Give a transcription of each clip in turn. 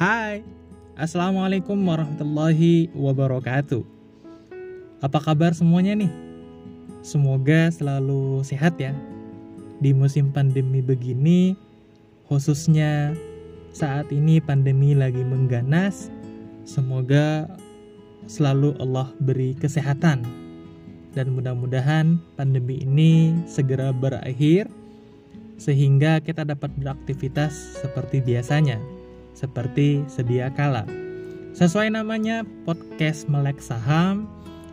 Hai, Assalamualaikum warahmatullahi wabarakatuh. Apa kabar semuanya nih? Semoga selalu sehat ya. Di musim pandemi begini, khususnya saat ini pandemi lagi mengganas, semoga selalu Allah beri kesehatan dan mudah-mudahan pandemi ini segera berakhir sehingga kita dapat beraktivitas seperti biasanya seperti sedia kala. Sesuai namanya podcast Melek Saham,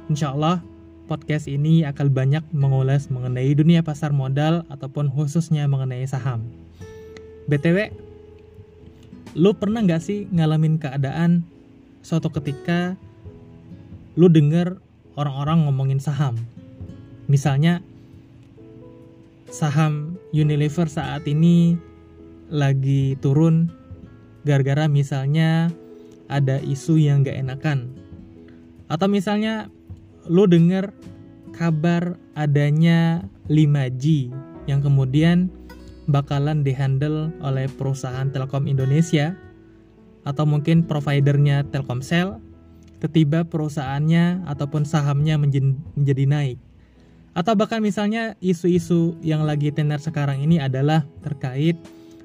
insya Allah podcast ini akan banyak mengulas mengenai dunia pasar modal ataupun khususnya mengenai saham. BTW, lu pernah nggak sih ngalamin keadaan suatu ketika lu denger orang-orang ngomongin saham? Misalnya, saham Unilever saat ini lagi turun gara-gara misalnya ada isu yang gak enakan. Atau misalnya lo denger kabar adanya 5G yang kemudian bakalan dihandle oleh perusahaan Telkom Indonesia atau mungkin providernya Telkomsel ketiba perusahaannya ataupun sahamnya menjadi naik. Atau bahkan misalnya isu-isu yang lagi tenar sekarang ini adalah terkait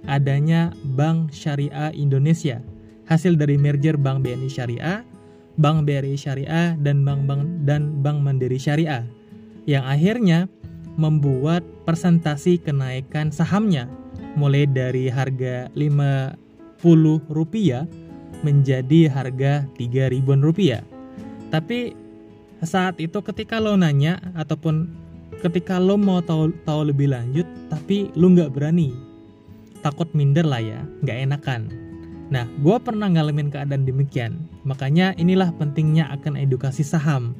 adanya Bank Syariah Indonesia, hasil dari merger Bank BNI Syariah, Bank BRI Syariah dan Bank Bank dan Bank Mandiri Syariah yang akhirnya membuat presentasi kenaikan sahamnya mulai dari harga 50 rupiah menjadi harga 3 ribuan rupiah. Tapi saat itu ketika lo nanya ataupun ketika lo mau tahu tahu lebih lanjut tapi lo nggak berani takut minder lah ya, nggak enakan. Nah, gue pernah ngalamin keadaan demikian. Makanya inilah pentingnya akan edukasi saham.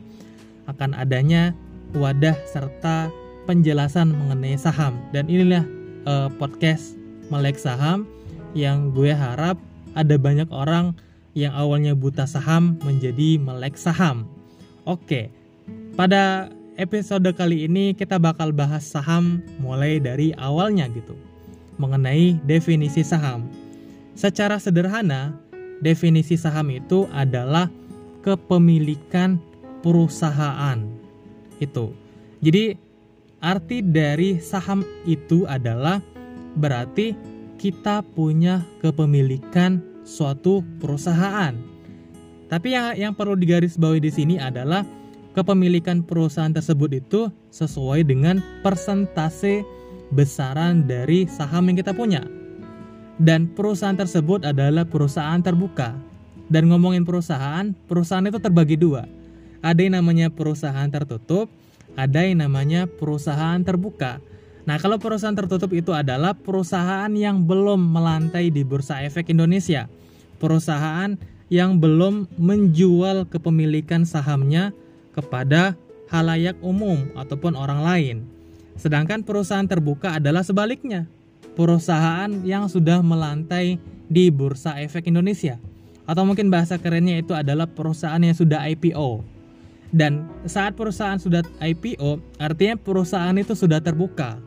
Akan adanya wadah serta penjelasan mengenai saham. Dan inilah uh, podcast Melek Saham yang gue harap ada banyak orang yang awalnya buta saham menjadi melek saham. Oke, pada episode kali ini kita bakal bahas saham mulai dari awalnya gitu mengenai definisi saham. Secara sederhana, definisi saham itu adalah kepemilikan perusahaan. Itu. Jadi arti dari saham itu adalah berarti kita punya kepemilikan suatu perusahaan. Tapi yang yang perlu digarisbawahi di sini adalah kepemilikan perusahaan tersebut itu sesuai dengan persentase besaran dari saham yang kita punya. Dan perusahaan tersebut adalah perusahaan terbuka. Dan ngomongin perusahaan, perusahaan itu terbagi dua. Ada yang namanya perusahaan tertutup, ada yang namanya perusahaan terbuka. Nah, kalau perusahaan tertutup itu adalah perusahaan yang belum melantai di Bursa Efek Indonesia. Perusahaan yang belum menjual kepemilikan sahamnya kepada halayak umum ataupun orang lain. Sedangkan perusahaan terbuka adalah sebaliknya. Perusahaan yang sudah melantai di Bursa Efek Indonesia. Atau mungkin bahasa kerennya itu adalah perusahaan yang sudah IPO. Dan saat perusahaan sudah IPO, artinya perusahaan itu sudah terbuka.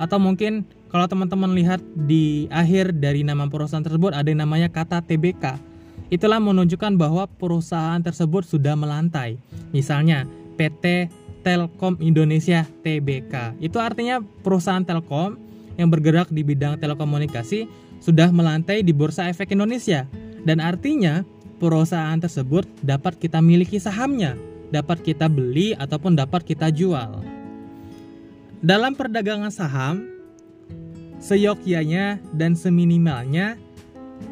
Atau mungkin kalau teman-teman lihat di akhir dari nama perusahaan tersebut ada yang namanya kata TBK. Itulah menunjukkan bahwa perusahaan tersebut sudah melantai. Misalnya PT Telkom Indonesia TBK. Itu artinya perusahaan Telkom yang bergerak di bidang telekomunikasi sudah melantai di Bursa Efek Indonesia. Dan artinya perusahaan tersebut dapat kita miliki sahamnya, dapat kita beli ataupun dapat kita jual. Dalam perdagangan saham, seyogyanya dan seminimalnya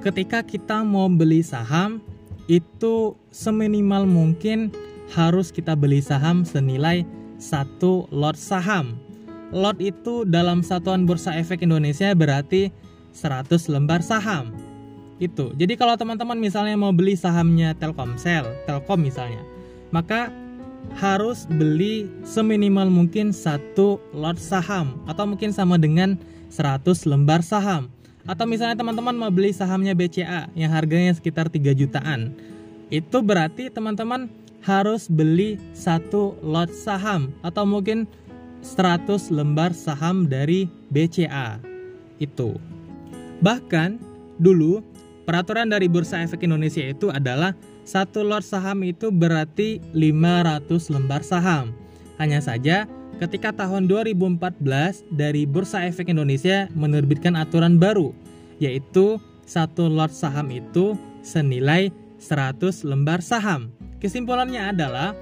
ketika kita mau beli saham itu seminimal mungkin harus kita beli saham senilai satu lot saham. Lot itu dalam satuan bursa efek Indonesia berarti 100 lembar saham. Itu. Jadi kalau teman-teman misalnya mau beli sahamnya Telkomsel, Telkom misalnya, maka harus beli seminimal mungkin satu lot saham atau mungkin sama dengan 100 lembar saham. Atau misalnya teman-teman mau beli sahamnya BCA yang harganya sekitar 3 jutaan. Itu berarti teman-teman harus beli satu lot saham atau mungkin 100 lembar saham dari BCA. Itu. Bahkan dulu peraturan dari Bursa Efek Indonesia itu adalah satu lot saham itu berarti 500 lembar saham. Hanya saja ketika tahun 2014 dari Bursa Efek Indonesia menerbitkan aturan baru yaitu satu lot saham itu senilai 100 lembar saham. Kesimpulannya adalah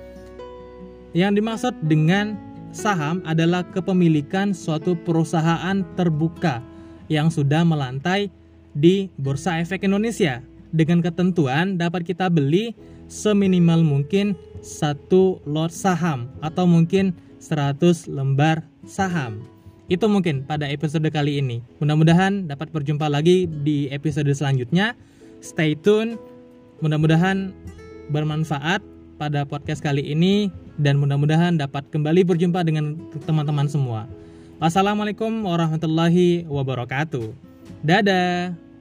yang dimaksud dengan saham adalah kepemilikan suatu perusahaan terbuka yang sudah melantai di Bursa Efek Indonesia. Dengan ketentuan dapat kita beli seminimal mungkin satu lot saham atau mungkin 100 lembar saham. Itu mungkin pada episode kali ini. Mudah-mudahan dapat berjumpa lagi di episode selanjutnya. Stay tune. Mudah-mudahan bermanfaat pada podcast kali ini dan mudah-mudahan dapat kembali berjumpa dengan teman-teman semua. Wassalamualaikum warahmatullahi wabarakatuh. Dadah.